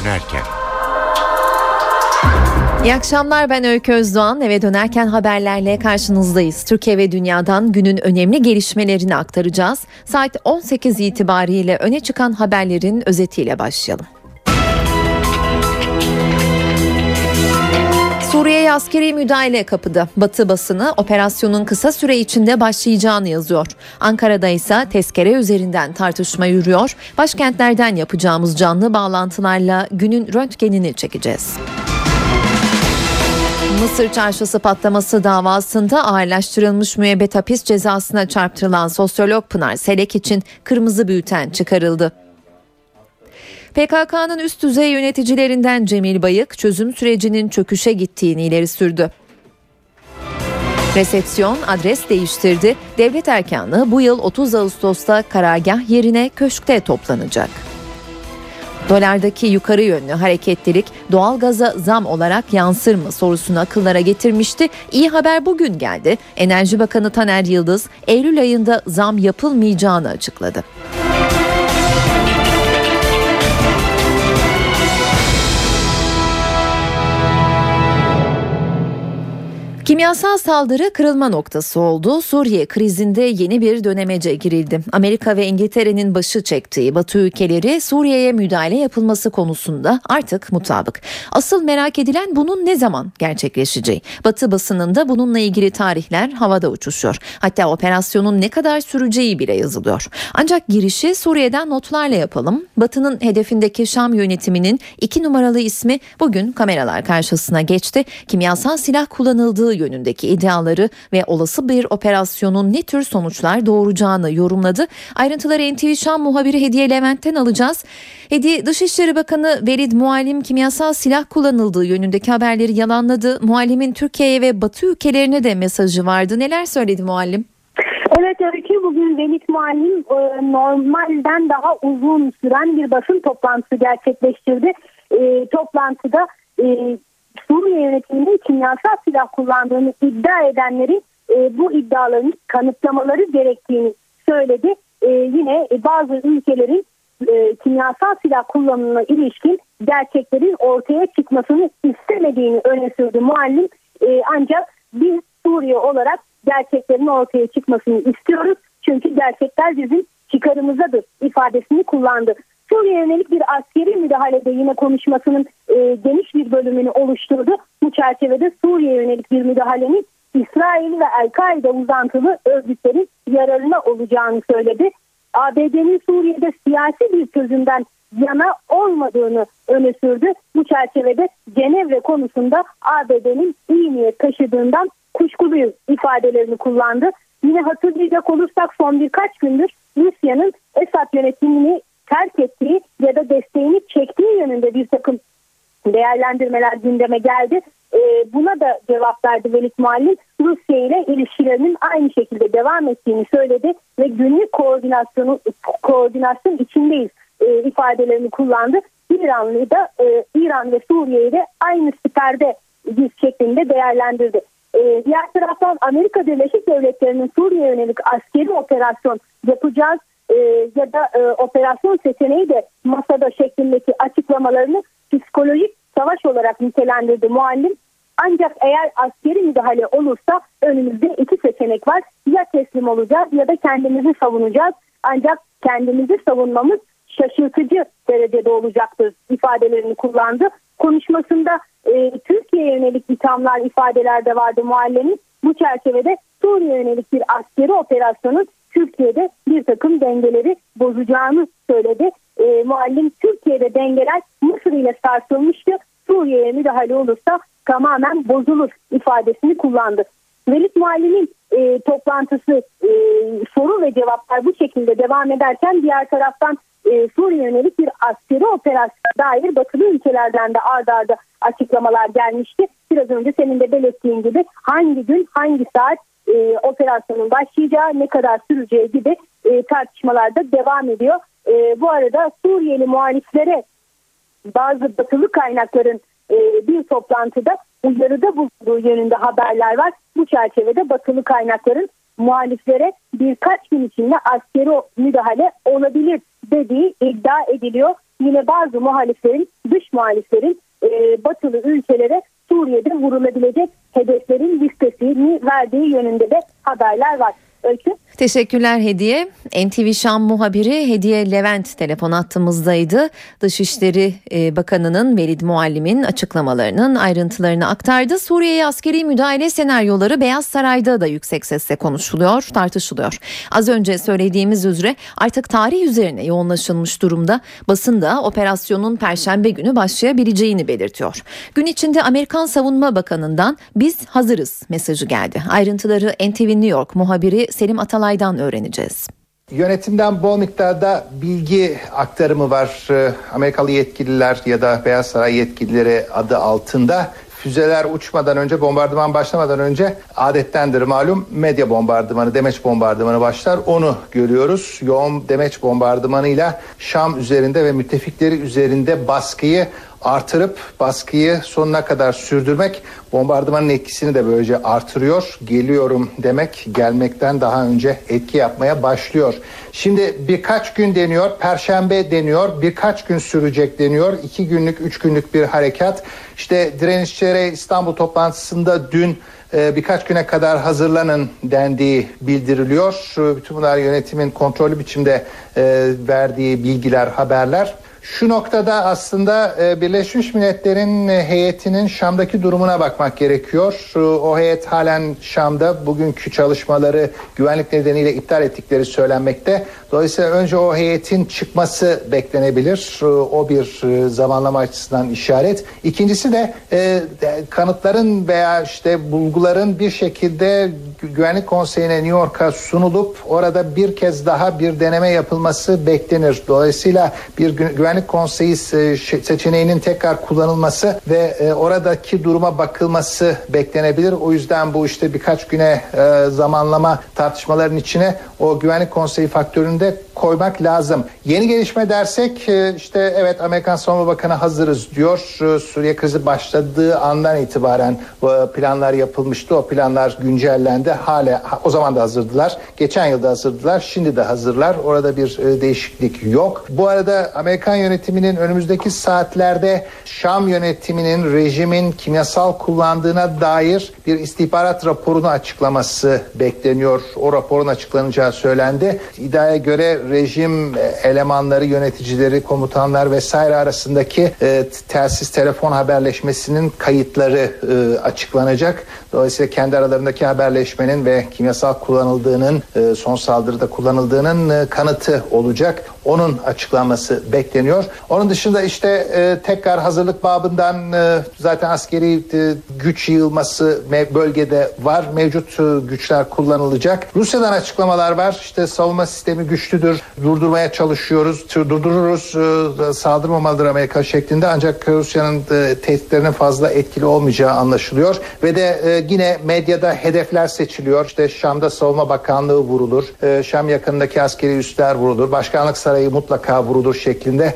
dönerken. İyi akşamlar ben Öykü Özdoğan. Eve dönerken haberlerle karşınızdayız. Türkiye ve dünyadan günün önemli gelişmelerini aktaracağız. Saat 18 itibariyle öne çıkan haberlerin özetiyle başlayalım. Suriye'ye askeri müdahale kapıda. Batı basını operasyonun kısa süre içinde başlayacağını yazıyor. Ankara'da ise tezkere üzerinden tartışma yürüyor. Başkentlerden yapacağımız canlı bağlantılarla günün röntgenini çekeceğiz. Mısır çarşısı patlaması davasında ağırlaştırılmış müebbet hapis cezasına çarptırılan sosyolog Pınar Selek için kırmızı bülten çıkarıldı. PKK'nın üst düzey yöneticilerinden Cemil Bayık çözüm sürecinin çöküşe gittiğini ileri sürdü. Resepsiyon adres değiştirdi. Devlet erkanlığı bu yıl 30 Ağustos'ta karargah yerine köşkte toplanacak. Dolardaki yukarı yönlü hareketlilik doğalgaza zam olarak yansır mı sorusunu akıllara getirmişti. İyi haber bugün geldi. Enerji Bakanı Taner Yıldız Eylül ayında zam yapılmayacağını açıkladı. Kimyasal saldırı kırılma noktası oldu. Suriye krizinde yeni bir dönemece girildi. Amerika ve İngiltere'nin başı çektiği Batı ülkeleri Suriye'ye müdahale yapılması konusunda artık mutabık. Asıl merak edilen bunun ne zaman gerçekleşeceği. Batı basınında bununla ilgili tarihler havada uçuşuyor. Hatta operasyonun ne kadar süreceği bile yazılıyor. Ancak girişi Suriye'den notlarla yapalım. Batı'nın hedefindeki Şam yönetiminin iki numaralı ismi bugün kameralar karşısına geçti. Kimyasal silah kullanıldığı yönündeki iddiaları ve olası bir operasyonun ne tür sonuçlar doğuracağını yorumladı. Ayrıntıları NTV Şam muhabiri Hediye Levent'ten alacağız. Hediye Dışişleri Bakanı Velid Muallim kimyasal silah kullanıldığı yönündeki haberleri yalanladı. Muallim'in Türkiye'ye ve Batı ülkelerine de mesajı vardı. Neler söyledi Muallim? Evet Öykü bugün Velid Muallim e, normalden daha uzun süren bir basın toplantısı gerçekleştirdi. E, toplantıda e, Suriye yönetiminin kimyasal silah kullandığını iddia edenlerin e, bu iddiaların kanıtlamaları gerektiğini söyledi. E, yine bazı ülkelerin e, kimyasal silah kullanımına ilişkin gerçeklerin ortaya çıkmasını istemediğini öne sürdü muallim. E, ancak biz Suriye olarak gerçeklerin ortaya çıkmasını istiyoruz. Çünkü gerçekler bizim çıkarımızadır ifadesini kullandı. Suriye yönelik bir askeri müdahalede yine konuşmasının e, geniş bir bölümünü oluşturdu. Bu çerçevede Suriye yönelik bir müdahalenin İsrail ve El-Kaide uzantılı örgütlerin yararına olacağını söyledi. ABD'nin Suriye'de siyasi bir çözümden yana olmadığını öne sürdü. Bu çerçevede Cenevre konusunda ABD'nin iyi niyet taşıdığından kuşkuluyuz ifadelerini kullandı. Yine hatırlayacak olursak son birkaç gündür Rusya'nın Esad yönetimini terk ettiği ya da desteğini çektiği yönünde bir takım değerlendirmeler gündeme geldi. E, buna da cevap verdi Velid Muallim. Rusya ile ilişkilerinin aynı şekilde devam ettiğini söyledi ve günlük koordinasyonu koordinasyon içindeyiz e, ifadelerini kullandı. İranlı da e, İran ve Suriye'yi de aynı siperde biz şeklinde değerlendirdi. E, diğer taraftan Amerika Birleşik Devletleri'nin Suriye yönelik askeri operasyon yapacağız e, ya da e, operasyon seçeneği de masada şeklindeki açıklamalarını psikolojik savaş olarak nitelendirdi muallim. Ancak eğer askeri müdahale olursa önümüzde iki seçenek var. Ya teslim olacağız ya da kendimizi savunacağız. Ancak kendimizi savunmamız şaşırtıcı derecede olacaktır ifadelerini kullandı. Konuşmasında e, Türkiye yönelik ithamlar ifadeler de vardı muallemin. Bu çerçevede Suriye yönelik bir askeri operasyonun Türkiye'de bir takım dengeleri bozacağını söyledi. E, muallim Türkiye'de dengeler Mısır ile sarsılmıştı. Suriye'ye müdahale olursa tamamen bozulur ifadesini kullandı. Velid Muallim'in e, toplantısı e, soru ve cevaplar bu şekilde devam ederken diğer taraftan e, Suriye yönelik bir askeri operasyon dair batılı ülkelerden de ardarda arda açıklamalar gelmişti. Biraz önce senin de belirttiğin gibi hangi gün hangi saat e, operasyonun başlayacağı ne kadar süreceği gibi e, tartışmalar da devam ediyor. E, bu arada Suriyeli muhaliflere bazı batılı kaynakların e, bir toplantıda uyarıda bulunduğu yönünde haberler var. Bu çerçevede batılı kaynakların muhaliflere birkaç gün içinde askeri müdahale olabilir dediği iddia ediliyor. yine bazı muhaliflerin, dış muhaliflerin e, batılı ülkelere Suriye'de vurulabilecek hedeflerin listesini verdiği yönünde de haberler var. Öykü. Teşekkürler Hediye. NTV Şam muhabiri Hediye Levent telefon attığımızdaydı. Dışişleri e, Bakanı'nın Velid Muallim'in açıklamalarının ayrıntılarını aktardı. Suriye'ye askeri müdahale senaryoları Beyaz Saray'da da yüksek sesle konuşuluyor, tartışılıyor. Az önce söylediğimiz üzere artık tarih üzerine yoğunlaşılmış durumda. Basın da operasyonun perşembe günü başlayabileceğini belirtiyor. Gün içinde Amerikan Savunma Bakanı'ndan biz hazırız mesajı geldi. Ayrıntıları NTV New York muhabiri Selim Atalay'dan öğreneceğiz. Yönetimden bol miktarda bilgi aktarımı var. Ee, Amerikalı yetkililer ya da Beyaz Saray yetkilileri adı altında füzeler uçmadan önce bombardıman başlamadan önce adettendir malum medya bombardımanı demeç bombardımanı başlar onu görüyoruz yoğun demeç bombardımanıyla Şam üzerinde ve müttefikleri üzerinde baskıyı artırıp baskıyı sonuna kadar sürdürmek bombardımanın etkisini de böylece artırıyor. Geliyorum demek gelmekten daha önce etki yapmaya başlıyor. Şimdi birkaç gün deniyor, perşembe deniyor, birkaç gün sürecek deniyor. iki günlük, üç günlük bir harekat. İşte direnişçilere İstanbul toplantısında dün e, birkaç güne kadar hazırlanın dendiği bildiriliyor. Bütün bunlar yönetimin kontrollü biçimde e, verdiği bilgiler, haberler. Şu noktada aslında e, Birleşmiş Milletler'in e, heyetinin Şam'daki durumuna bakmak gerekiyor. O heyet halen Şam'da bugünkü çalışmaları güvenlik nedeniyle iptal ettikleri söylenmekte. Dolayısıyla önce o heyetin çıkması beklenebilir. O bir e, zamanlama açısından işaret. İkincisi de kanıtların veya işte bulguların bir şekilde Güvenlik Konseyi'ne New York'a sunulup orada bir kez daha bir deneme yapılması beklenir. Dolayısıyla bir Güvenlik Konseyi e, seçeneğinin tekrar kullanılması ve e, oradaki duruma bakılması beklenebilir. O yüzden bu işte birkaç güne e, zamanlama tartışmaların içine o Güvenlik Konseyi faktörünü de koymak lazım. Yeni gelişme dersek işte evet Amerikan Savunma Bakanı hazırız diyor. Suriye krizi başladığı andan itibaren planlar yapılmıştı. O planlar güncellendi. Hala o zaman da hazırdılar. Geçen yılda hazırdılar. Şimdi de hazırlar. Orada bir değişiklik yok. Bu arada Amerikan yönetiminin önümüzdeki saatlerde Şam yönetiminin rejimin kimyasal kullandığına dair bir istihbarat raporunu açıklaması bekleniyor. O raporun açıklanacağı söylendi. İddiaya göre rejim elemanları, yöneticileri, komutanlar vesaire arasındaki e, telsiz telefon haberleşmesinin kayıtları e, açıklanacak. Dolayısıyla kendi aralarındaki haberleşmenin ve kimyasal kullanıldığının e, son saldırıda kullanıldığının e, kanıtı olacak. Onun açıklanması bekleniyor. Onun dışında işte e, tekrar hazırlık babından e, zaten askeri e, güç yığılması bölgede var. Mevcut e, güçler kullanılacak. Rusya'dan açıklamalar var. İşte savunma sistemi güçlüdür. Durdurmaya çalışıyoruz. Durdururuz. E, saldırmamalıdır Amerika şeklinde. Ancak Rusya'nın e, tehditlerinin fazla etkili olmayacağı anlaşılıyor. Ve de e, yine medyada hedefler seçiliyor. İşte Şam'da Savunma Bakanlığı vurulur. Şam yakınındaki askeri üsler vurulur. Başkanlık Sarayı mutlaka vurulur şeklinde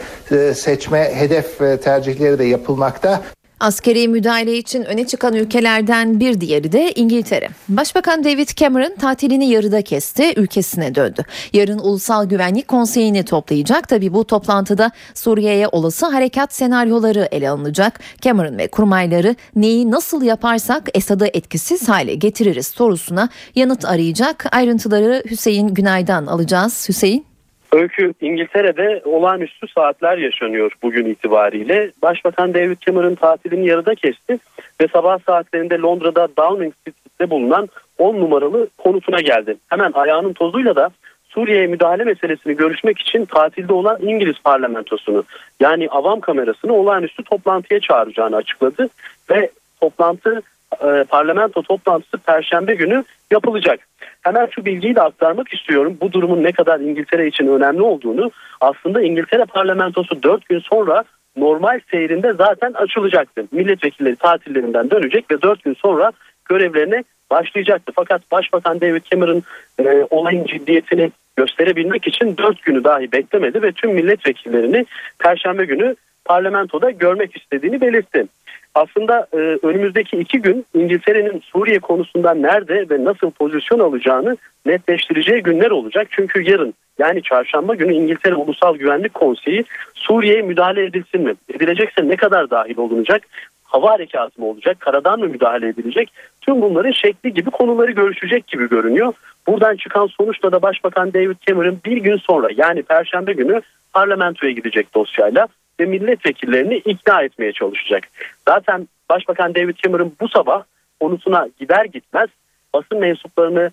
seçme hedef tercihleri de yapılmakta. Askeri müdahale için öne çıkan ülkelerden bir diğeri de İngiltere. Başbakan David Cameron tatilini yarıda kesti, ülkesine döndü. Yarın Ulusal Güvenlik Konseyi'ni toplayacak. Tabi bu toplantıda Suriye'ye olası harekat senaryoları ele alınacak. Cameron ve kurmayları neyi nasıl yaparsak Esad'ı etkisiz hale getiririz sorusuna yanıt arayacak. Ayrıntıları Hüseyin Günay'dan alacağız. Hüseyin. Öykü İngiltere'de olağanüstü saatler yaşanıyor bugün itibariyle. Başbakan David Cameron tatilini yarıda kesti ve sabah saatlerinde Londra'da Downing Street'te bulunan 10 numaralı konutuna geldi. Hemen ayağının tozuyla da Suriye'ye müdahale meselesini görüşmek için tatilde olan İngiliz parlamentosunu yani avam kamerasını olağanüstü toplantıya çağıracağını açıkladı ve toplantı e, parlamento toplantısı perşembe günü yapılacak. Hemen şu bilgiyi de aktarmak istiyorum. Bu durumun ne kadar İngiltere için önemli olduğunu aslında İngiltere parlamentosu 4 gün sonra normal seyrinde zaten açılacaktı. Milletvekilleri tatillerinden dönecek ve 4 gün sonra görevlerine başlayacaktı. Fakat Başbakan David Cameron e, olayın ciddiyetini gösterebilmek için 4 günü dahi beklemedi ve tüm milletvekillerini Perşembe günü parlamentoda görmek istediğini belirtti aslında e, önümüzdeki iki gün İngiltere'nin Suriye konusunda nerede ve nasıl pozisyon alacağını netleştireceği günler olacak. Çünkü yarın yani çarşamba günü İngiltere Ulusal Güvenlik Konseyi Suriye'ye müdahale edilsin mi? Edilecekse ne kadar dahil olunacak? Hava harekatı mı olacak? Karadan mı müdahale edilecek? Tüm bunların şekli gibi konuları görüşecek gibi görünüyor. Buradan çıkan sonuçta da Başbakan David Cameron bir gün sonra yani Perşembe günü parlamentoya gidecek dosyayla ve milletvekillerini ikna etmeye çalışacak. Zaten Başbakan David Cameron bu sabah konusuna gider gitmez basın mensuplarını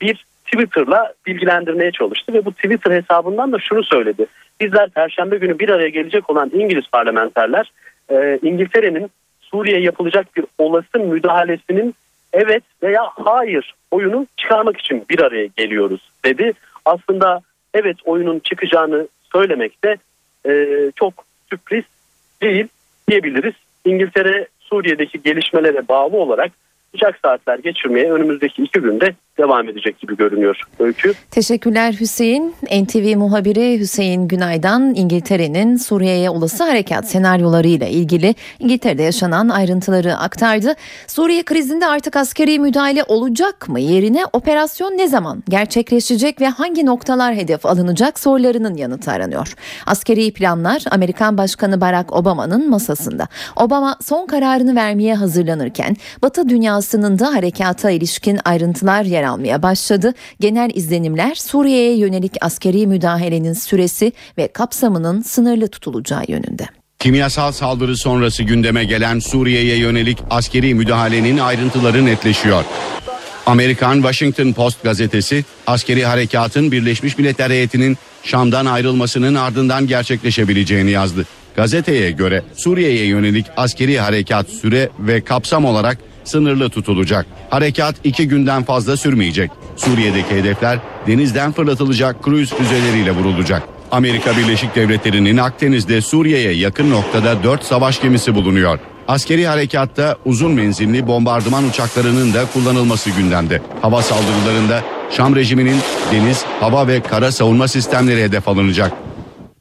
bir Twitter'la bilgilendirmeye çalıştı ve bu Twitter hesabından da şunu söyledi. Bizler Perşembe günü bir araya gelecek olan İngiliz parlamenterler e, İngiltere'nin Suriye yapılacak bir olası müdahalesinin evet veya hayır oyunu çıkarmak için bir araya geliyoruz dedi. Aslında evet oyunun çıkacağını söylemekte e, çok sürpriz değil diyebiliriz. İngiltere Suriye'deki gelişmelere bağlı olarak sıcak saatler geçirmeye önümüzdeki iki günde devam edecek gibi görünüyor Öykü. Teşekkürler Hüseyin. NTV muhabiri Hüseyin Günay'dan İngiltere'nin Suriye'ye olası harekat senaryolarıyla ilgili İngiltere'de yaşanan ayrıntıları aktardı. Suriye krizinde artık askeri müdahale olacak mı? Yerine operasyon ne zaman gerçekleşecek ve hangi noktalar hedef alınacak sorularının yanıtı aranıyor. Askeri planlar Amerikan Başkanı Barack Obama'nın masasında. Obama son kararını vermeye hazırlanırken Batı dünyasının da harekata ilişkin ayrıntılar yer almaya başladı. Genel izlenimler Suriye'ye yönelik askeri müdahalenin süresi ve kapsamının sınırlı tutulacağı yönünde. Kimyasal saldırı sonrası gündeme gelen Suriye'ye yönelik askeri müdahalenin ayrıntıları netleşiyor. Amerikan Washington Post gazetesi askeri harekatın Birleşmiş Milletler heyetinin Şam'dan ayrılmasının ardından gerçekleşebileceğini yazdı. Gazeteye göre Suriye'ye yönelik askeri harekat süre ve kapsam olarak sınırlı tutulacak. Harekat iki günden fazla sürmeyecek. Suriye'deki hedefler denizden fırlatılacak kruz füzeleriyle vurulacak. Amerika Birleşik Devletleri'nin Akdeniz'de Suriye'ye yakın noktada 4 savaş gemisi bulunuyor. Askeri harekatta uzun menzilli bombardıman uçaklarının da kullanılması gündemde. Hava saldırılarında Şam rejiminin deniz, hava ve kara savunma sistemleri hedef alınacak.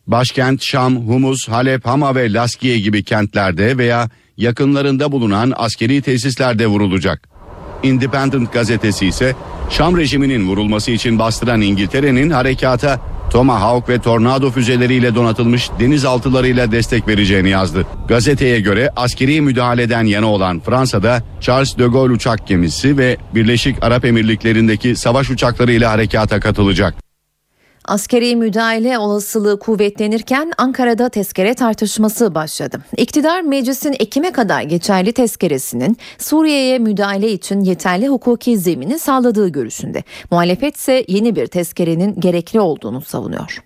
Başkent Şam, Humus, Halep, Hama ve Laskiye gibi kentlerde veya yakınlarında bulunan askeri tesislerde vurulacak. Independent gazetesi ise Şam rejiminin vurulması için bastıran İngiltere'nin harekata Tomahawk ve Tornado füzeleriyle donatılmış denizaltılarıyla destek vereceğini yazdı. Gazeteye göre askeri müdahaleden yana olan Fransa'da Charles de Gaulle uçak gemisi ve Birleşik Arap Emirlikleri'ndeki savaş uçaklarıyla harekata katılacak. Askeri müdahale olasılığı kuvvetlenirken Ankara'da tezkere tartışması başladı. İktidar meclisin Ekim'e kadar geçerli tezkeresinin Suriye'ye müdahale için yeterli hukuki zemini sağladığı görüşünde. Muhalefet ise yeni bir tezkerenin gerekli olduğunu savunuyor.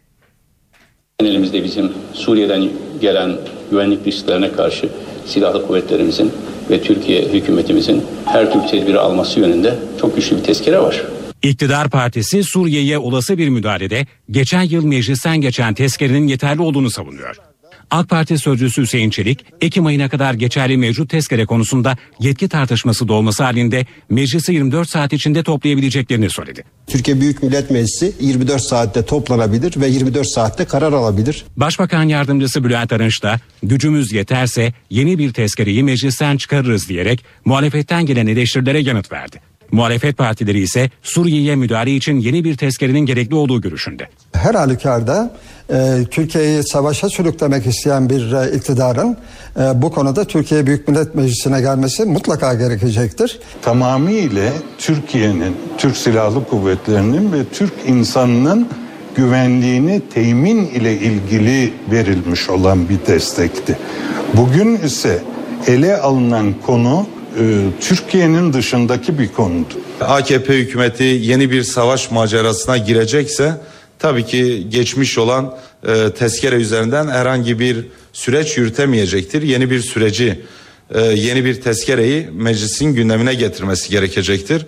Elimizde bizim Suriye'den gelen güvenlik risklerine karşı silahlı kuvvetlerimizin ve Türkiye hükümetimizin her türlü tedbiri alması yönünde çok güçlü bir tezkere var. İktidar Partisi Suriye'ye olası bir müdahalede geçen yıl meclisten geçen tezkerenin yeterli olduğunu savunuyor. AK Parti sözcüsü Hüseyin Çelik, Ekim ayına kadar geçerli mevcut tezkere konusunda yetki tartışması doğması halinde meclisi 24 saat içinde toplayabileceklerini söyledi. Türkiye Büyük Millet Meclisi 24 saatte toplanabilir ve 24 saatte karar alabilir. Başbakan Yardımcısı Bülent Arınç da gücümüz yeterse yeni bir tezkereyi meclisten çıkarırız diyerek muhalefetten gelen eleştirilere yanıt verdi. Muhalefet partileri ise Suriye'ye müdahale için yeni bir tezkerenin gerekli olduğu görüşünde. Her halükarda e, Türkiye'yi savaşa sürüklemek isteyen bir e, iktidarın e, bu konuda Türkiye Büyük Millet Meclisi'ne gelmesi mutlaka gerekecektir. Tamamıyla Türkiye'nin, Türk Silahlı Kuvvetleri'nin ve Türk insanının güvenliğini temin ile ilgili verilmiş olan bir destekti. Bugün ise ele alınan konu Türkiye'nin dışındaki bir konudur. AKP hükümeti yeni bir savaş macerasına girecekse tabii ki geçmiş olan e, tezkere üzerinden herhangi bir süreç yürütemeyecektir. Yeni bir süreci, e, yeni bir tezkereyi meclisin gündemine getirmesi gerekecektir.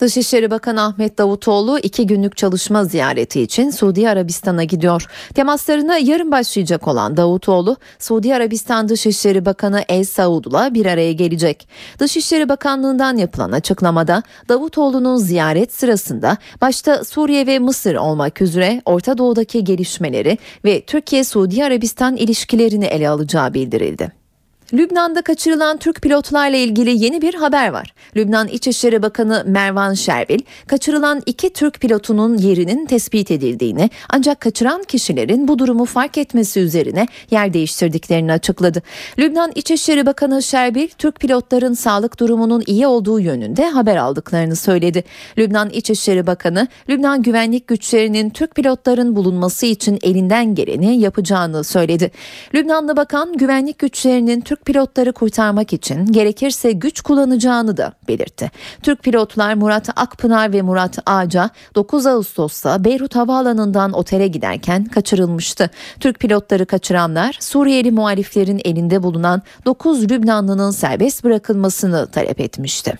Dışişleri Bakanı Ahmet Davutoğlu iki günlük çalışma ziyareti için Suudi Arabistan'a gidiyor. Temaslarına yarın başlayacak olan Davutoğlu, Suudi Arabistan Dışişleri Bakanı El Saud'la bir araya gelecek. Dışişleri Bakanlığı'ndan yapılan açıklamada Davutoğlu'nun ziyaret sırasında başta Suriye ve Mısır olmak üzere Orta Doğu'daki gelişmeleri ve Türkiye-Suudi Arabistan ilişkilerini ele alacağı bildirildi. Lübnan'da kaçırılan Türk pilotlarla ilgili yeni bir haber var. Lübnan İçişleri Bakanı Mervan Şerbil, kaçırılan iki Türk pilotunun yerinin tespit edildiğini ancak kaçıran kişilerin bu durumu fark etmesi üzerine yer değiştirdiklerini açıkladı. Lübnan İçişleri Bakanı Şerbil, Türk pilotların sağlık durumunun iyi olduğu yönünde haber aldıklarını söyledi. Lübnan İçişleri Bakanı, Lübnan güvenlik güçlerinin Türk pilotların bulunması için elinden geleni yapacağını söyledi. Lübnanlı bakan güvenlik güçlerinin Türk Türk pilotları kurtarmak için gerekirse güç kullanacağını da belirtti. Türk pilotlar Murat Akpınar ve Murat Ağaca 9 Ağustos'ta Beyrut Havaalanı'ndan otele giderken kaçırılmıştı. Türk pilotları kaçıranlar Suriyeli muhaliflerin elinde bulunan 9 Lübnanlının serbest bırakılmasını talep etmişti.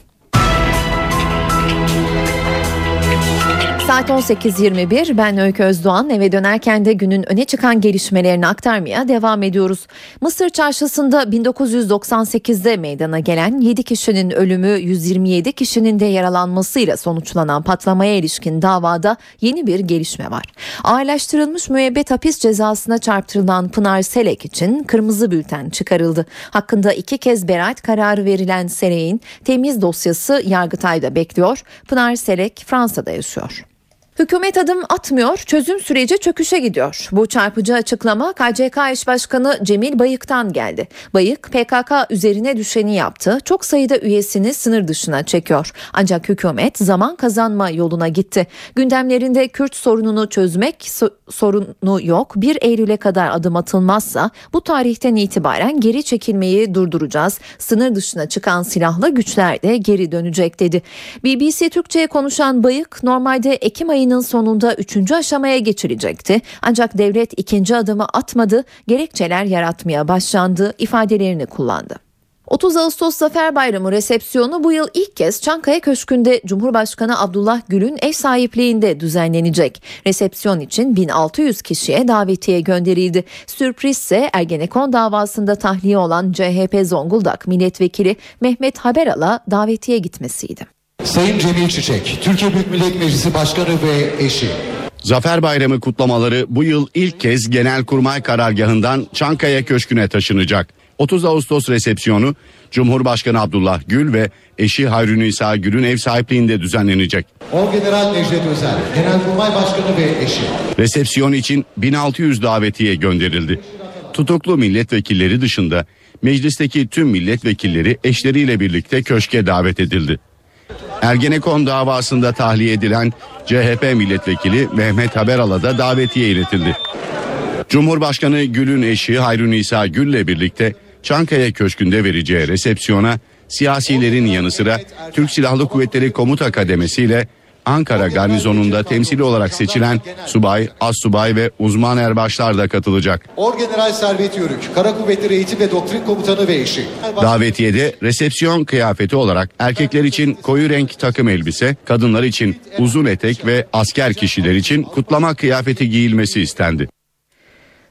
Saat 18.21 ben Öykü Özdoğan eve dönerken de günün öne çıkan gelişmelerini aktarmaya devam ediyoruz. Mısır çarşısında 1998'de meydana gelen 7 kişinin ölümü 127 kişinin de yaralanmasıyla sonuçlanan patlamaya ilişkin davada yeni bir gelişme var. Ağırlaştırılmış müebbet hapis cezasına çarptırılan Pınar Selek için kırmızı bülten çıkarıldı. Hakkında iki kez beraat kararı verilen Selek'in temiz dosyası Yargıtay'da bekliyor. Pınar Selek Fransa'da yaşıyor. Hükümet adım atmıyor, çözüm süreci çöküşe gidiyor. Bu çarpıcı açıklama KCK eş başkanı Cemil Bayık'tan geldi. Bayık PKK üzerine düşeni yaptı. Çok sayıda üyesini sınır dışına çekiyor. Ancak hükümet zaman kazanma yoluna gitti. Gündemlerinde Kürt sorununu çözmek so- sorunu yok. 1 Eylül'e kadar adım atılmazsa bu tarihten itibaren geri çekilmeyi durduracağız. Sınır dışına çıkan silahlı güçler de geri dönecek dedi. BBC Türkçe'ye konuşan Bayık normalde Ekim ayı ayının sonunda üçüncü aşamaya geçilecekti. Ancak devlet ikinci adımı atmadı, gerekçeler yaratmaya başlandı ifadelerini kullandı. 30 Ağustos Zafer Bayramı resepsiyonu bu yıl ilk kez Çankaya Köşkü'nde Cumhurbaşkanı Abdullah Gül'ün ev sahipliğinde düzenlenecek. Resepsiyon için 1600 kişiye davetiye gönderildi. Sürpriz ise Ergenekon davasında tahliye olan CHP Zonguldak Milletvekili Mehmet Haberal'a davetiye gitmesiydi. Sayın Cemil Çiçek, Türkiye Büyük Millet Meclisi Başkanı ve eşi. Zafer Bayramı kutlamaları bu yıl ilk kez Genelkurmay karargahından Çankaya Köşkü'ne taşınacak. 30 Ağustos resepsiyonu Cumhurbaşkanı Abdullah Gül ve eşi Hayrun İsa Gül'ün ev sahipliğinde düzenlenecek. Orgeneral Necdet Özel, Genelkurmay Başkanı ve eşi. Resepsiyon için 1600 davetiye gönderildi. Tutuklu milletvekilleri dışında meclisteki tüm milletvekilleri eşleriyle birlikte köşke davet edildi. Ergenekon davasında tahliye edilen CHP milletvekili Mehmet Haberal'a da davetiye iletildi. Cumhurbaşkanı Gül'ün eşi Hayrun İsa Gül'le birlikte Çankaya Köşkü'nde vereceği resepsiyona siyasilerin yanı sıra Türk Silahlı Kuvvetleri Komuta Kademesi ile Ankara garnizonunda temsili olarak seçilen subay, az subay ve uzman erbaşlar da katılacak. Orgeneral Servet Yörük, Kara Kuvvetleri Eğitim ve Doktrin Komutanı ve eşi. Davetiyede resepsiyon kıyafeti olarak erkekler için koyu renk takım elbise, kadınlar için uzun etek ve asker kişiler için kutlama kıyafeti giyilmesi istendi.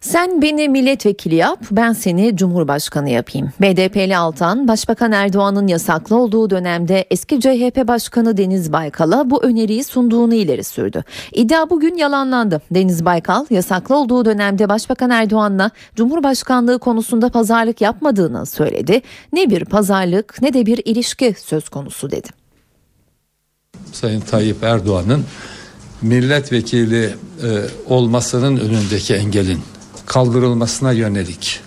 Sen beni milletvekili yap, ben seni cumhurbaşkanı yapayım. BDP'li Altan, Başbakan Erdoğan'ın yasaklı olduğu dönemde eski CHP Başkanı Deniz Baykal'a bu öneriyi sunduğunu ileri sürdü. İddia bugün yalanlandı. Deniz Baykal, yasaklı olduğu dönemde Başbakan Erdoğan'la Cumhurbaşkanlığı konusunda pazarlık yapmadığını söyledi. Ne bir pazarlık ne de bir ilişki söz konusu dedi. Sayın Tayyip Erdoğan'ın milletvekili e, olmasının önündeki engelin kaldırılmasına yönelik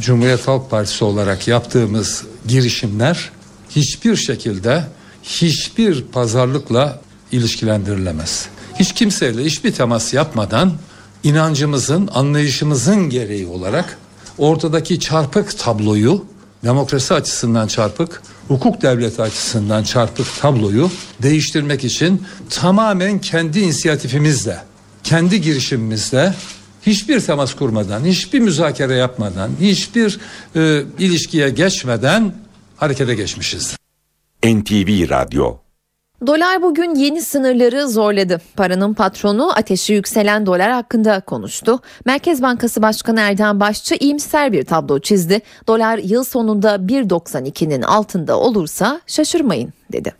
Cumhuriyet Halk Partisi olarak yaptığımız girişimler hiçbir şekilde hiçbir pazarlıkla ilişkilendirilemez. Hiç kimseyle hiçbir temas yapmadan inancımızın, anlayışımızın gereği olarak ortadaki çarpık tabloyu demokrasi açısından çarpık, hukuk devleti açısından çarpık tabloyu değiştirmek için tamamen kendi inisiyatifimizle, kendi girişimimizle hiçbir temas kurmadan, hiçbir müzakere yapmadan, hiçbir e, ilişkiye geçmeden harekete geçmişiz. NTV Radyo Dolar bugün yeni sınırları zorladı. Paranın patronu ateşi yükselen dolar hakkında konuştu. Merkez Bankası Başkanı Erdem Başçı iyimser bir tablo çizdi. Dolar yıl sonunda 1.92'nin altında olursa şaşırmayın dedi.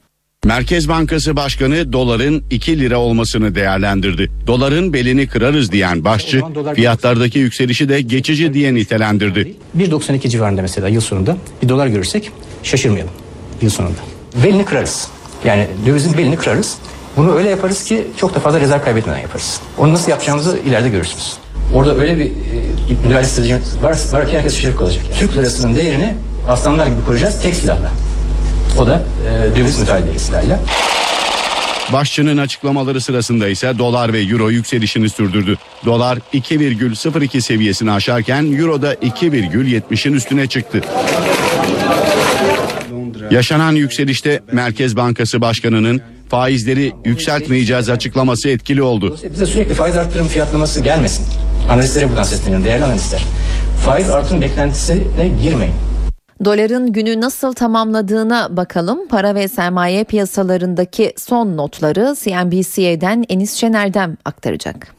Merkez Bankası Başkanı doların 2 lira olmasını değerlendirdi. Doların belini kırarız diyen başçı fiyatlardaki yükselişi de geçici diye nitelendirdi. 1.92 civarında mesela yıl sonunda bir dolar görürsek şaşırmayalım yıl sonunda. Belini kırarız. Yani dövizin belini kırarız. Bunu öyle yaparız ki çok da fazla rezerv kaybetmeden yaparız. Onu nasıl yapacağımızı ileride görürsünüz. Orada öyle bir e, müdahale stratejimiz var, var ki herkes şaşırıp kalacak. Yani. Türk lirasının değerini aslanlar gibi koruyacağız tek silahla. O da e, döviz müdahale silahıyla. Başçının açıklamaları sırasında ise dolar ve euro yükselişini sürdürdü. Dolar 2,02 seviyesini aşarken euro da 2,70'in üstüne çıktı. Yaşanan yükselişte Merkez Bankası Başkanı'nın faizleri yükseltmeyeceğiz açıklaması etkili oldu. Bize sürekli faiz artırım fiyatlaması gelmesin. Analistlere buradan sesleniyorum değerli analistler. Faiz artırım beklentisine girmeyin. Doların günü nasıl tamamladığına bakalım. Para ve sermaye piyasalarındaki son notları CNBC'den Enis Şener'den aktaracak.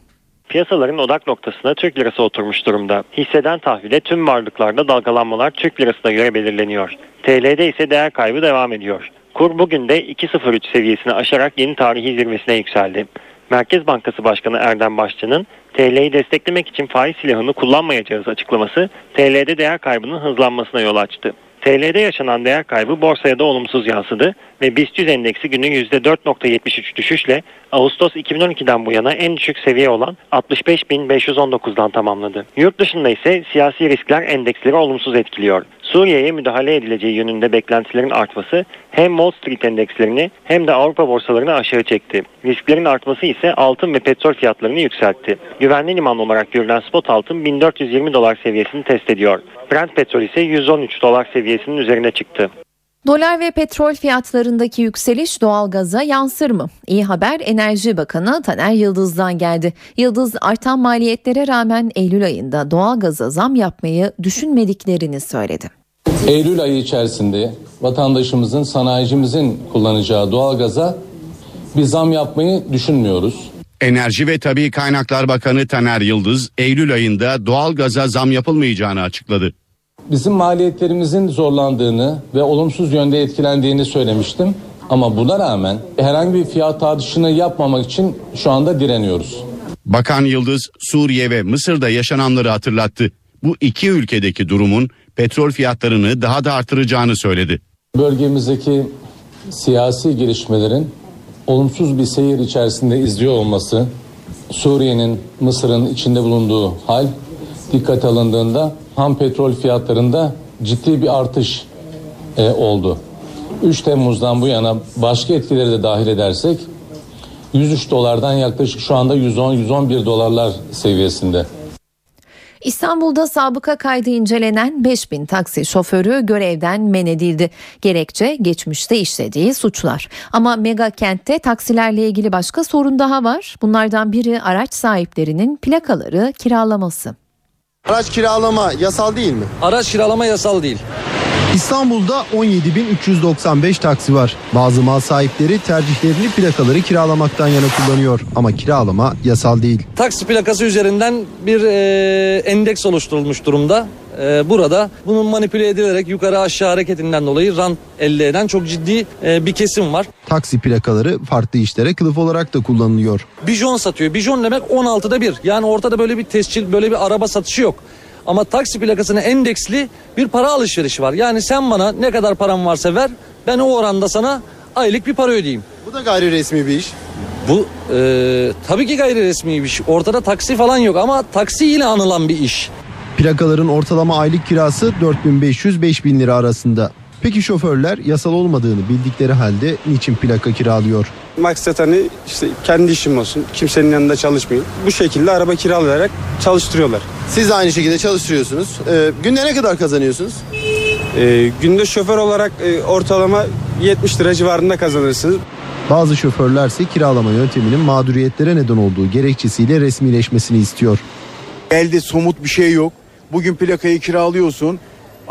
Piyasaların odak noktasına Türk lirası oturmuş durumda. Hisseden tahvile tüm varlıklarda dalgalanmalar Türk lirasına göre belirleniyor. TL'de ise değer kaybı devam ediyor. Kur bugün de 2.03 seviyesini aşarak yeni tarihi zirvesine yükseldi. Merkez Bankası Başkanı Erdem Başçı'nın TL'yi desteklemek için faiz silahını kullanmayacağız açıklaması TL'de değer kaybının hızlanmasına yol açtı. TL'de yaşanan değer kaybı borsaya da olumsuz yansıdı ve BIST 100 endeksi günü %4.73 düşüşle Ağustos 2012'den bu yana en düşük seviye olan 65.519'dan tamamladı. Yurt dışında ise siyasi riskler endeksleri olumsuz etkiliyor. Suriye'ye müdahale edileceği yönünde beklentilerin artması hem Wall Street endekslerini hem de Avrupa borsalarını aşağı çekti. Risklerin artması ise altın ve petrol fiyatlarını yükseltti. Güvenli liman olarak görülen spot altın 1420 dolar seviyesini test ediyor. Brent petrol ise 113 dolar seviyesinin üzerine çıktı. Dolar ve petrol fiyatlarındaki yükseliş doğalgaza yansır mı? İyi haber Enerji Bakanı Taner Yıldız'dan geldi. Yıldız artan maliyetlere rağmen Eylül ayında doğalgaza zam yapmayı düşünmediklerini söyledi. Eylül ayı içerisinde vatandaşımızın, sanayicimizin kullanacağı doğalgaza bir zam yapmayı düşünmüyoruz. Enerji ve Tabi Kaynaklar Bakanı Taner Yıldız, Eylül ayında doğalgaza zam yapılmayacağını açıkladı. Bizim maliyetlerimizin zorlandığını ve olumsuz yönde etkilendiğini söylemiştim. Ama buna rağmen herhangi bir fiyat artışını yapmamak için şu anda direniyoruz. Bakan Yıldız, Suriye ve Mısır'da yaşananları hatırlattı. Bu iki ülkedeki durumun petrol fiyatlarını daha da artıracağını söyledi. Bölgemizdeki siyasi gelişmelerin olumsuz bir seyir içerisinde izliyor olması, Suriye'nin, Mısır'ın içinde bulunduğu hal dikkat alındığında ham petrol fiyatlarında ciddi bir artış e, oldu. 3 Temmuz'dan bu yana başka etkileri de dahil edersek 103 dolardan yaklaşık şu anda 110-111 dolarlar seviyesinde. İstanbul'da sabıka kaydı incelenen 5000 taksi şoförü görevden men edildi. Gerekçe geçmişte işlediği suçlar. Ama mega kentte taksilerle ilgili başka sorun daha var. Bunlardan biri araç sahiplerinin plakaları kiralaması. Araç kiralama yasal değil mi? Araç kiralama yasal değil. İstanbul'da 17.395 taksi var. Bazı mal sahipleri tercihlerini plakaları kiralamaktan yana kullanıyor. Ama kiralama yasal değil. Taksi plakası üzerinden bir e, endeks oluşturulmuş durumda. E, burada bunun manipüle edilerek yukarı aşağı hareketinden dolayı rant elde eden çok ciddi e, bir kesim var. Taksi plakaları farklı işlere kılıf olarak da kullanılıyor. Bijon satıyor. Bijon demek 16'da bir. Yani ortada böyle bir tescil, böyle bir araba satışı yok. Ama taksi plakasına endeksli bir para alışverişi var. Yani sen bana ne kadar param varsa ver ben o oranda sana aylık bir para ödeyeyim. Bu da gayri resmi bir iş. Bu e, tabii ki gayri resmi bir iş. Ortada taksi falan yok ama taksi ile anılan bir iş. Plakaların ortalama aylık kirası 4500-5000 lira arasında. Peki şoförler yasal olmadığını bildikleri halde niçin plaka kiralıyor? Maksat hani işte kendi işim olsun, kimsenin yanında çalışmayayım. Bu şekilde araba kiralayarak çalıştırıyorlar. Siz de aynı şekilde çalıştırıyorsunuz. Ee, günde ne kadar kazanıyorsunuz? Ee, günde şoför olarak e, ortalama 70 lira civarında kazanırsınız. Bazı şoförlerse kiralama yönteminin mağduriyetlere neden olduğu gerekçesiyle resmileşmesini istiyor. Elde somut bir şey yok. Bugün plakayı kiralıyorsun.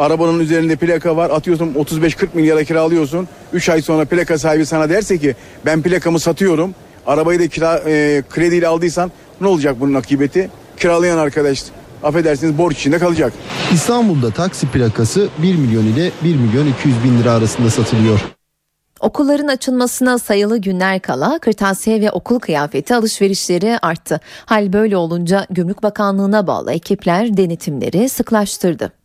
Arabanın üzerinde plaka var. Atıyorsun 35-40 milyara kiralıyorsun. 3 ay sonra plaka sahibi sana derse ki ben plakamı satıyorum. Arabayı da kira, e, krediyle aldıysan ne olacak bunun akıbeti? Kiralayan arkadaş affedersiniz borç içinde kalacak. İstanbul'da taksi plakası 1 milyon ile 1 milyon 200 bin lira arasında satılıyor. Okulların açılmasına sayılı günler kala kırtasiye ve okul kıyafeti alışverişleri arttı. Hal böyle olunca Gümrük Bakanlığı'na bağlı ekipler denetimleri sıklaştırdı.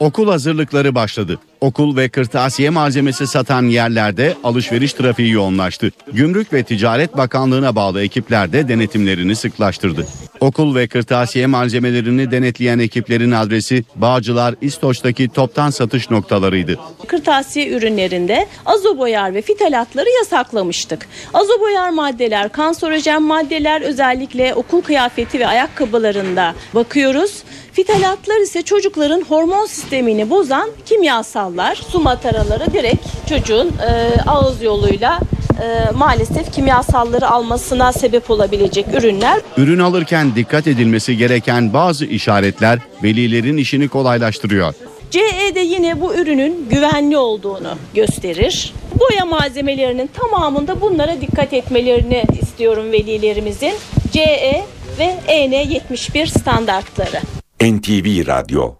Okul hazırlıkları başladı. Okul ve kırtasiye malzemesi satan yerlerde alışveriş trafiği yoğunlaştı. Gümrük ve Ticaret Bakanlığı'na bağlı ekipler de denetimlerini sıklaştırdı. Okul ve kırtasiye malzemelerini denetleyen ekiplerin adresi Bağcılar İstoç'taki toptan satış noktalarıydı. Kırtasiye ürünlerinde azoboyar ve fitalatları yasaklamıştık. Azoboyar maddeler, kanserojen maddeler özellikle okul kıyafeti ve ayakkabılarında bakıyoruz. Fitalatlar ise çocukların hormon sistemini bozan kimyasallar. Su mataraları direkt çocuğun e, ağız yoluyla e, maalesef kimyasalları almasına sebep olabilecek ürünler. Ürün alırken dikkat edilmesi gereken bazı işaretler velilerin işini kolaylaştırıyor. CE de yine bu ürünün güvenli olduğunu gösterir. Boya malzemelerinin tamamında bunlara dikkat etmelerini istiyorum velilerimizin. CE ve EN 71 standartları. NTV Radyo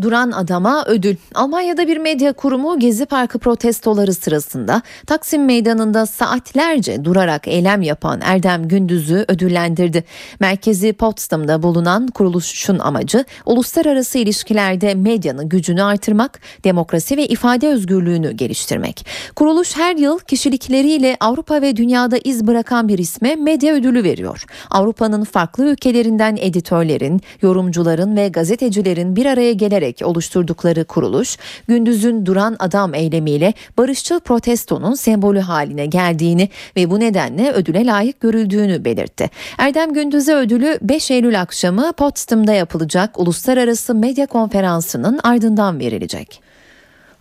Duran adama ödül. Almanya'da bir medya kurumu Gezi Parkı protestoları sırasında Taksim Meydanı'nda saatlerce durarak eylem yapan Erdem Gündüz'ü ödüllendirdi. Merkezi Potsdam'da bulunan kuruluşun amacı uluslararası ilişkilerde medyanın gücünü artırmak, demokrasi ve ifade özgürlüğünü geliştirmek. Kuruluş her yıl kişilikleriyle Avrupa ve dünyada iz bırakan bir isme medya ödülü veriyor. Avrupa'nın farklı ülkelerinden editörlerin, yorumcuların ve gazetecilerin bir araya gelerek oluşturdukları kuruluş, Gündüz'ün duran adam eylemiyle barışçıl protestonun sembolü haline geldiğini ve bu nedenle ödüle layık görüldüğünü belirtti. Erdem Gündüz'e ödülü 5 Eylül akşamı Potsdam'da yapılacak Uluslararası Medya Konferansı'nın ardından verilecek.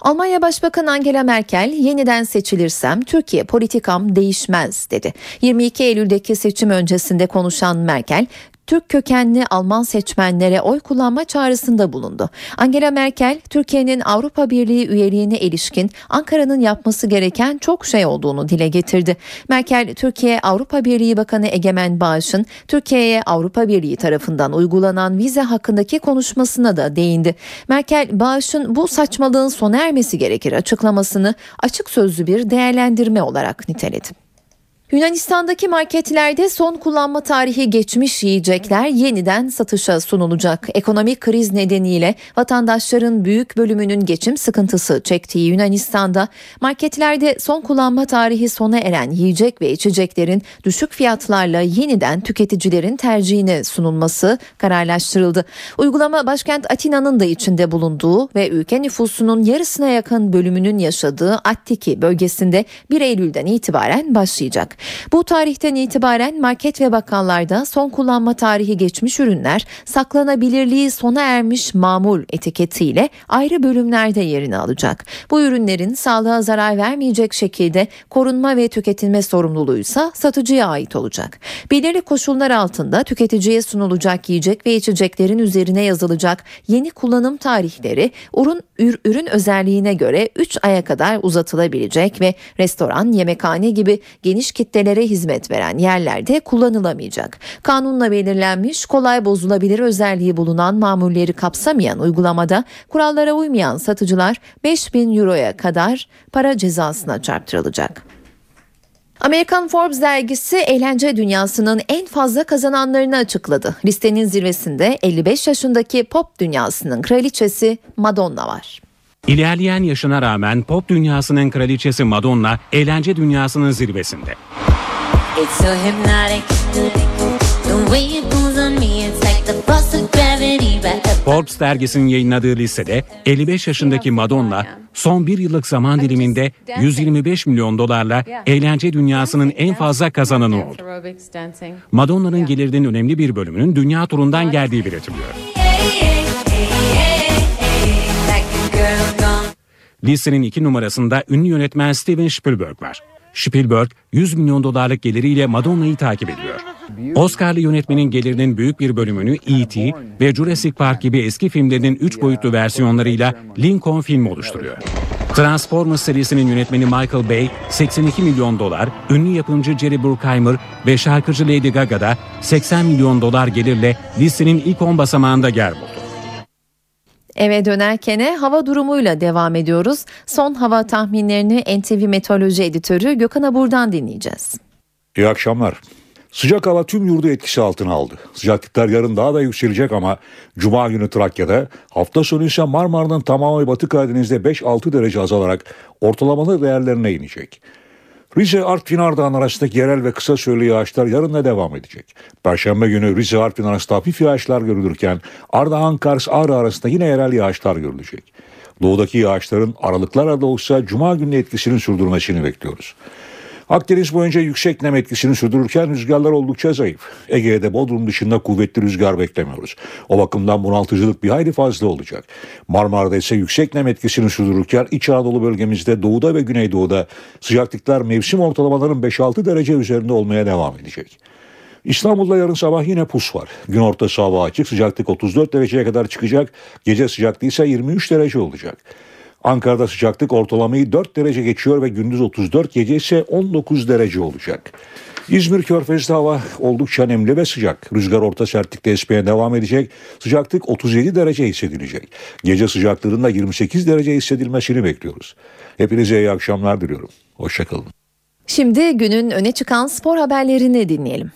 Almanya Başbakanı Angela Merkel yeniden seçilirsem Türkiye politikam değişmez dedi. 22 Eylül'deki seçim öncesinde konuşan Merkel Türk kökenli Alman seçmenlere oy kullanma çağrısında bulundu. Angela Merkel, Türkiye'nin Avrupa Birliği üyeliğine ilişkin Ankara'nın yapması gereken çok şey olduğunu dile getirdi. Merkel, Türkiye Avrupa Birliği Bakanı Egemen Bağış'ın Türkiye'ye Avrupa Birliği tarafından uygulanan vize hakkındaki konuşmasına da değindi. Merkel, Bağış'ın bu saçmalığın sona ermesi gerekir açıklamasını açık sözlü bir değerlendirme olarak niteledi. Yunanistan'daki marketlerde son kullanma tarihi geçmiş yiyecekler yeniden satışa sunulacak. Ekonomik kriz nedeniyle vatandaşların büyük bölümünün geçim sıkıntısı çektiği Yunanistan'da marketlerde son kullanma tarihi sona eren yiyecek ve içeceklerin düşük fiyatlarla yeniden tüketicilerin tercihine sunulması kararlaştırıldı. Uygulama başkent Atina'nın da içinde bulunduğu ve ülke nüfusunun yarısına yakın bölümünün yaşadığı Attiki bölgesinde 1 Eylül'den itibaren başlayacak. Bu tarihten itibaren market ve bakkallarda son kullanma tarihi geçmiş ürünler saklanabilirliği sona ermiş mamul etiketiyle ayrı bölümlerde yerini alacak. Bu ürünlerin sağlığa zarar vermeyecek şekilde korunma ve tüketilme sorumluluğu ise satıcıya ait olacak. Belirli koşullar altında tüketiciye sunulacak yiyecek ve içeceklerin üzerine yazılacak yeni kullanım tarihleri ürün, ürün özelliğine göre 3 aya kadar uzatılabilecek ve restoran, yemekhane gibi geniş kitlelere hizmet veren yerlerde kullanılamayacak. Kanunla belirlenmiş kolay bozulabilir özelliği bulunan mamulleri kapsamayan uygulamada kurallara uymayan satıcılar 5000 euroya kadar para cezasına çarptırılacak. Amerikan Forbes dergisi eğlence dünyasının en fazla kazananlarını açıkladı. Listenin zirvesinde 55 yaşındaki pop dünyasının kraliçesi Madonna var. İlerleyen yaşına rağmen pop dünyasının kraliçesi Madonna eğlence dünyasının zirvesinde. Forbes dergisinin yayınladığı listede 55 yaşındaki Madonna son bir yıllık zaman diliminde 125 milyon dolarla eğlence dünyasının en fazla kazananı oldu. Madonna'nın gelirinin önemli bir bölümünün dünya turundan geldiği belirtiliyor. Listenin iki numarasında ünlü yönetmen Steven Spielberg var. Spielberg 100 milyon dolarlık geliriyle Madonna'yı takip ediyor. Oscar'lı yönetmenin gelirinin büyük bir bölümünü E.T. ve Jurassic Park gibi eski filmlerinin 3 boyutlu versiyonlarıyla Lincoln filmi oluşturuyor. Transformers serisinin yönetmeni Michael Bay 82 milyon dolar, ünlü yapımcı Jerry Bruckheimer ve şarkıcı Lady Gaga da 80 milyon dolar gelirle listenin ilk 10 basamağında yer buldu. Eve dönerken hava durumuyla devam ediyoruz. Son hava tahminlerini NTV Meteoroloji Editörü Gökhan Abur'dan dinleyeceğiz. İyi akşamlar. Sıcak hava tüm yurdu etkisi altına aldı. Sıcaklıklar yarın daha da yükselecek ama Cuma günü Trakya'da, hafta sonu ise Marmara'nın tamamı Batı Karadeniz'de 5-6 derece azalarak ortalamalı değerlerine inecek. Rize, Artvin, Ardahan arasındaki yerel ve kısa süreli yağışlar yarın da devam edecek. Perşembe günü Rize, Artvin arasında hafif yağışlar görülürken Ardahan, Kars, Ağrı arasında yine yerel yağışlar görülecek. Doğudaki yağışların aralıklarla da olsa Cuma günü etkisini sürdürmesini bekliyoruz. Akdeniz boyunca yüksek nem etkisini sürdürürken rüzgarlar oldukça zayıf. Ege'de Bodrum dışında kuvvetli rüzgar beklemiyoruz. O bakımdan bunaltıcılık bir hayli fazla olacak. Marmara'da ise yüksek nem etkisini sürdürürken İç Anadolu bölgemizde doğuda ve güneydoğuda sıcaklıklar mevsim ortalamaların 5-6 derece üzerinde olmaya devam edecek. İstanbul'da yarın sabah yine pus var. Gün ortası hava açık sıcaklık 34 dereceye kadar çıkacak. Gece sıcaklığı ise 23 derece olacak. Ankara'da sıcaklık ortalamayı 4 derece geçiyor ve gündüz 34 gece ise 19 derece olacak. İzmir Körfez'de hava oldukça nemli ve sıcak. Rüzgar orta sertlikte esmeye devam edecek. Sıcaklık 37 derece hissedilecek. Gece sıcaklığında 28 derece hissedilmesini bekliyoruz. Hepinize iyi akşamlar diliyorum. Hoşçakalın. Şimdi günün öne çıkan spor haberlerini dinleyelim.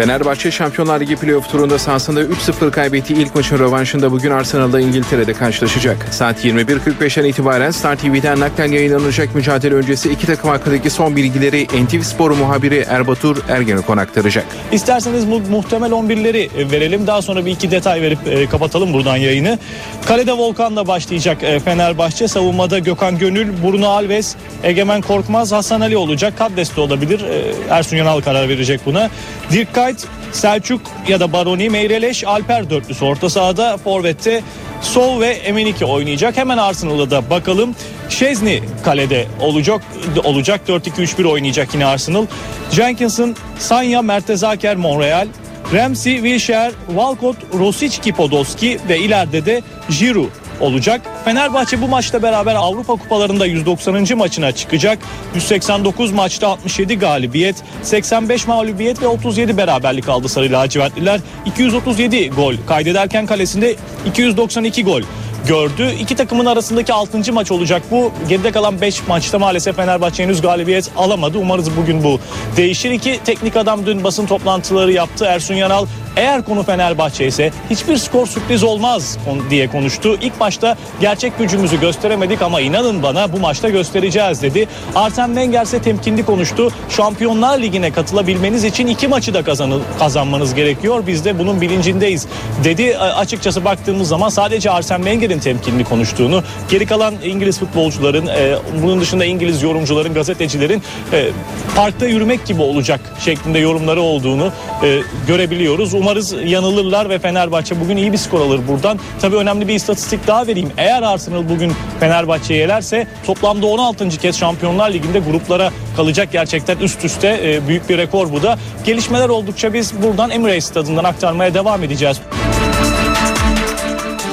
Fenerbahçe Şampiyonlar Ligi playoff turunda sahasında 3-0 kaybettiği ilk maçın rövanşında bugün Arsenal'da İngiltere'de karşılaşacak. Saat 21.45'ten itibaren Star TV'den naklen yayınlanacak mücadele öncesi iki takım hakkındaki son bilgileri NTV Spor muhabiri Erbatur Ergenekon aktaracak. İsterseniz bu muhtemel 11'leri verelim. Daha sonra bir iki detay verip e, kapatalım buradan yayını. Kalede Volkan'la başlayacak e, Fenerbahçe. Savunmada Gökhan Gönül, Bruno Alves, Egemen Korkmaz, Hasan Ali olacak. Kaddes de olabilir. E, Ersun Yanal karar verecek buna. Dirk Kuyt, Selçuk ya da Baroni, Meyreleş, Alper dörtlüsü orta sahada. Forvet'te Sol ve Emenike oynayacak. Hemen Arsenal'a da bakalım. Şezni kalede olacak. olacak 4-2-3-1 oynayacak yine Arsenal. Jenkinson, Sanya, Mertezaker, Monreal. Ramsey, Wilshere, Walcott, Rosic, Podolski ve ileride de Giroud olacak. Fenerbahçe bu maçla beraber Avrupa Kupalarında 190. maçına çıkacak. 189 maçta 67 galibiyet, 85 mağlubiyet ve 37 beraberlik aldı Sarı Lacivertliler. 237 gol kaydederken kalesinde 292 gol gördü. İki takımın arasındaki 6. maç olacak bu. Geride kalan 5 maçta maalesef Fenerbahçe henüz galibiyet alamadı. Umarız bugün bu değişir. İki teknik adam dün basın toplantıları yaptı. Ersun Yanal eğer konu Fenerbahçe ise hiçbir skor sürpriz olmaz diye konuştu. İlk maçta gerçek gücümüzü gösteremedik ama inanın bana bu maçta göstereceğiz dedi. Arsene Wenger ise temkinli konuştu. Şampiyonlar Ligi'ne katılabilmeniz için iki maçı da kazanı, kazanmanız gerekiyor. Biz de bunun bilincindeyiz dedi. Açıkçası baktığımız zaman sadece Arsene Wenger'in temkinli konuştuğunu, geri kalan İngiliz futbolcuların, e, bunun dışında İngiliz yorumcuların, gazetecilerin e, parkta yürümek gibi olacak şeklinde yorumları olduğunu e, görebiliyoruz. Umarız yanılırlar ve Fenerbahçe bugün iyi bir skor alır buradan. Tabii önemli bir istatistik daha vereyim. Eğer Arsenal bugün Fenerbahçe'yi yelerse toplamda 16. kez Şampiyonlar Ligi'nde gruplara kalacak gerçekten üst üste e, büyük bir rekor bu da. Gelişmeler oldukça biz buradan Emirates stadından aktarmaya devam edeceğiz.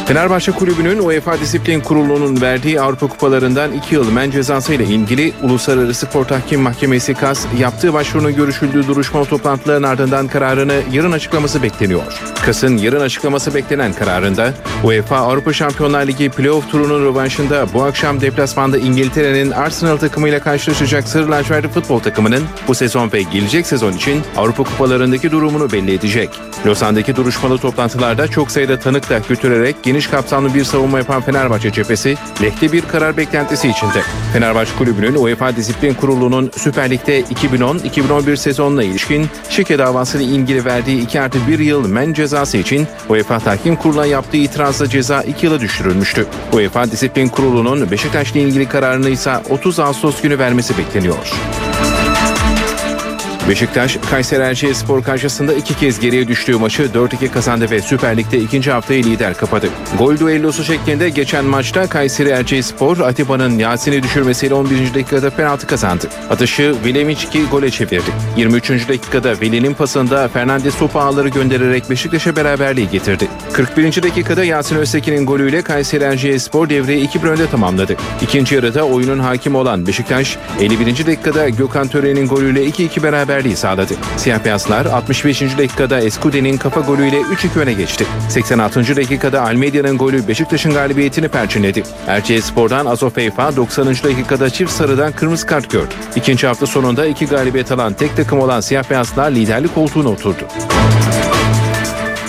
Fenerbahçe Kulübü'nün UEFA Disiplin Kurulu'nun verdiği Avrupa Kupalarından 2 yıl men cezası ile ilgili Uluslararası Spor Tahkim Mahkemesi KAS yaptığı başvurunun görüşüldüğü duruşma toplantıların ardından kararını yarın açıklaması bekleniyor. KAS'ın yarın açıklaması beklenen kararında UEFA Avrupa Şampiyonlar Ligi playoff turunun rövanşında bu akşam deplasmanda İngiltere'nin Arsenal takımıyla karşılaşacak Sarı Lacivertli futbol takımının bu sezon ve gelecek sezon için Avrupa Kupalarındaki durumunu belli edecek. Lozan'daki duruşmalı toplantılarda çok sayıda tanık da götürerek geniş kapsamlı bir savunma yapan Fenerbahçe cephesi lehte bir karar beklentisi içinde. Fenerbahçe Kulübü'nün UEFA Disiplin Kurulu'nun Süper Lig'de 2010-2011 sezonuna ilişkin şike davasını ilgili verdiği 2 artı 1 yıl men cezası için UEFA Tahkim Kurulu'na yaptığı itirazla ceza 2 yıla düşürülmüştü. UEFA Disiplin Kurulu'nun Beşiktaş'la ilgili kararını ise 30 Ağustos günü vermesi bekleniyor. Beşiktaş, Kayseri Erciyesspor karşısında iki kez geriye düştüğü maçı 4-2 kazandı ve Süper Lig'de ikinci haftayı lider kapadı. Gol duellosu şeklinde geçen maçta Kayseri Erciyesspor, Atiba'nın Yasin'i düşürmesiyle 11. dakikada penaltı kazandı. Atışı Vilemicki gole çevirdi. 23. dakikada Veli'nin pasında Fernandez topu ağları göndererek Beşiktaş'a beraberliği getirdi. 41. dakikada Yasin Öztekin'in golüyle Kayseri Erciyesspor devreyi 2-1 önde tamamladı. İkinci yarıda oyunun hakimi olan Beşiktaş, 51. dakikada Gökhan Töre'nin golüyle 2-2 beraber beraberliği sağladı. Siyah beyazlar 65. dakikada Escude'nin kafa golüyle 3-2 öne geçti. 86. dakikada Almedia'nın golü Beşiktaş'ın galibiyetini perçinledi. Erciyes Spor'dan Azo Feyfa 90. dakikada çift sarıdan kırmızı kart gördü. İkinci hafta sonunda iki galibiyet alan tek takım olan siyah beyazlar liderlik koltuğuna oturdu.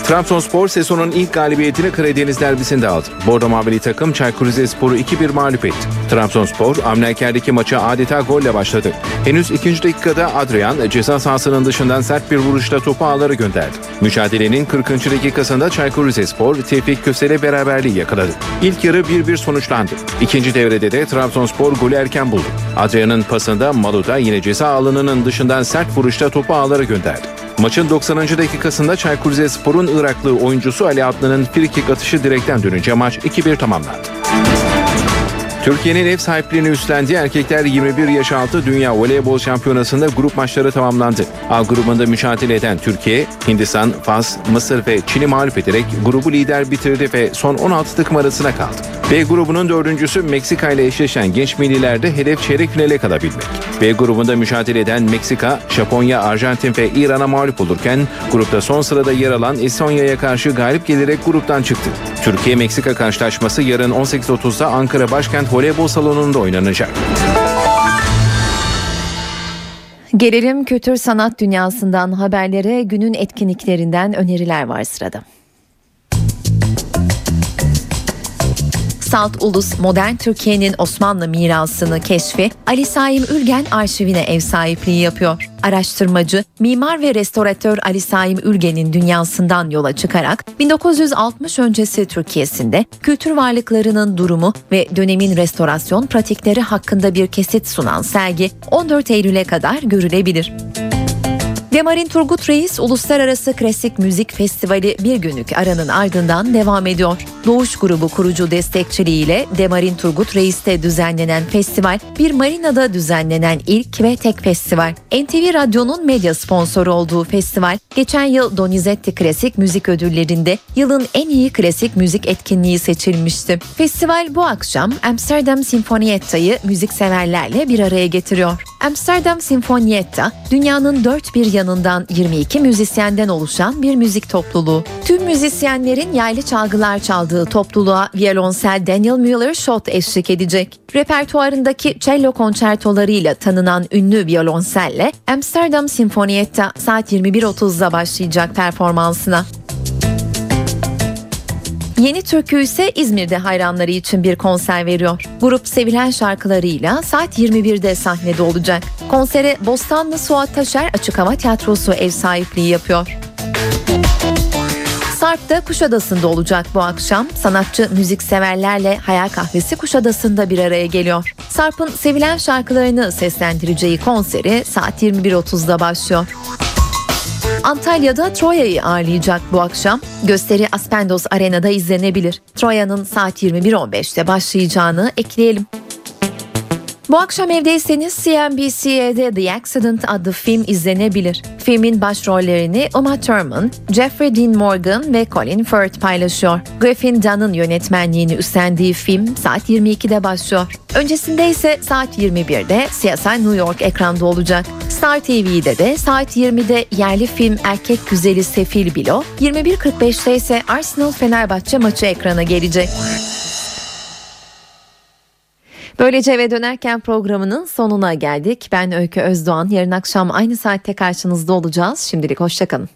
Trabzonspor sezonun ilk galibiyetini Karadeniz derbisinde aldı. Bordo Mavili takım Çaykur Rizespor'u 2-1 mağlup etti. Trabzonspor Amnelker'deki maça adeta golle başladı. Henüz ikinci dakikada Adrian ceza sahasının dışından sert bir vuruşla topu ağlara gönderdi. Mücadelenin 40. dakikasında Çaykur Rizespor Tevfik Kösel'e beraberliği yakaladı. İlk yarı 1-1 sonuçlandı. İkinci devrede de Trabzonspor golü erken buldu. Adrian'ın pasında Maluda yine ceza alanının dışından sert vuruşla topu ağlara gönderdi. Maçın 90. dakikasında Çaykur Rizespor'un Iraklı oyuncusu Ali Adnan'ın frikik atışı direkten dönünce maç 2-1 tamamlandı. Türkiye'nin ev sahipliğini üstlendiği erkekler 21 yaş altı Dünya Voleybol Şampiyonası'nda grup maçları tamamlandı. A grubunda mücadele eden Türkiye, Hindistan, Fas, Mısır ve Çin'i mağlup ederek grubu lider bitirdi ve son 16 takım arasına kaldı. B grubunun dördüncüsü Meksika ile eşleşen genç millilerde hedef çeyrek finale kalabilmek. B grubunda mücadele eden Meksika, Japonya, Arjantin ve İran'a mağlup olurken grupta son sırada yer alan Estonya'ya karşı galip gelerek gruptan çıktı. Türkiye-Meksika karşılaşması yarın 18.30'da Ankara Başkent Voleybol Salonu'nda oynanacak. Gelelim kültür sanat dünyasından haberlere günün etkinliklerinden öneriler var sırada. Salt Ulus Modern Türkiye'nin Osmanlı mirasını keşfi Ali Saim Ülgen arşivine ev sahipliği yapıyor. Araştırmacı, mimar ve restoratör Ali Saim Ülgen'in dünyasından yola çıkarak 1960 öncesi Türkiye'sinde kültür varlıklarının durumu ve dönemin restorasyon pratikleri hakkında bir kesit sunan sergi 14 Eylül'e kadar görülebilir. Demarin Turgut Reis Uluslararası Klasik Müzik Festivali bir günlük aranın ardından devam ediyor. Doğuş grubu kurucu destekçiliğiyle Demarin Turgut Reis'te düzenlenen festival bir marinada düzenlenen ilk ve tek festival. NTV Radyo'nun medya sponsoru olduğu festival geçen yıl Donizetti Klasik Müzik Ödülleri'nde yılın en iyi klasik müzik etkinliği seçilmişti. Festival bu akşam Amsterdam Sinfoniyetta'yı müzikseverlerle bir araya getiriyor. Amsterdam Sinfonietta dünyanın dört bir yanından 22 müzisyenden oluşan bir müzik topluluğu. Tüm müzisyenlerin yaylı çalgılar çaldığı topluluğa violonsel Daniel Müller Schott eşlik edecek. Repertuarındaki cello konçertolarıyla tanınan ünlü violonselle Amsterdam Sinfonietta saat 21.30'da başlayacak performansına. Yeni Türkü ise İzmir'de hayranları için bir konser veriyor. Grup sevilen şarkılarıyla saat 21'de sahnede olacak. Konsere Bostanlı Suat Taşer Açık Hava Tiyatrosu ev sahipliği yapıyor. Sarp da Kuşadası'nda olacak bu akşam. Sanatçı müzikseverlerle Hayal Kahvesi Kuşadası'nda bir araya geliyor. Sarp'ın sevilen şarkılarını seslendireceği konseri saat 21.30'da başlıyor. Antalya'da Troya'yı ağırlayacak bu akşam. Gösteri Aspendos Arena'da izlenebilir. Troya'nın saat 21.15'te başlayacağını ekleyelim. Bu akşam evdeyseniz CNBC'de The Accident adlı film izlenebilir. Filmin başrollerini Uma Thurman, Jeffrey Dean Morgan ve Colin Firth paylaşıyor. Griffin Dunn'ın yönetmenliğini üstlendiği film saat 22'de başlıyor. Öncesinde ise saat 21'de CSI New York ekranda olacak. Star TV'de de saat 20'de yerli film Erkek Güzeli Sefil Bilo, 21.45'te ise Arsenal Fenerbahçe maçı ekrana gelecek. Böylece eve dönerken programının sonuna geldik. Ben Öykü Özdoğan. Yarın akşam aynı saatte karşınızda olacağız. Şimdilik hoşçakalın.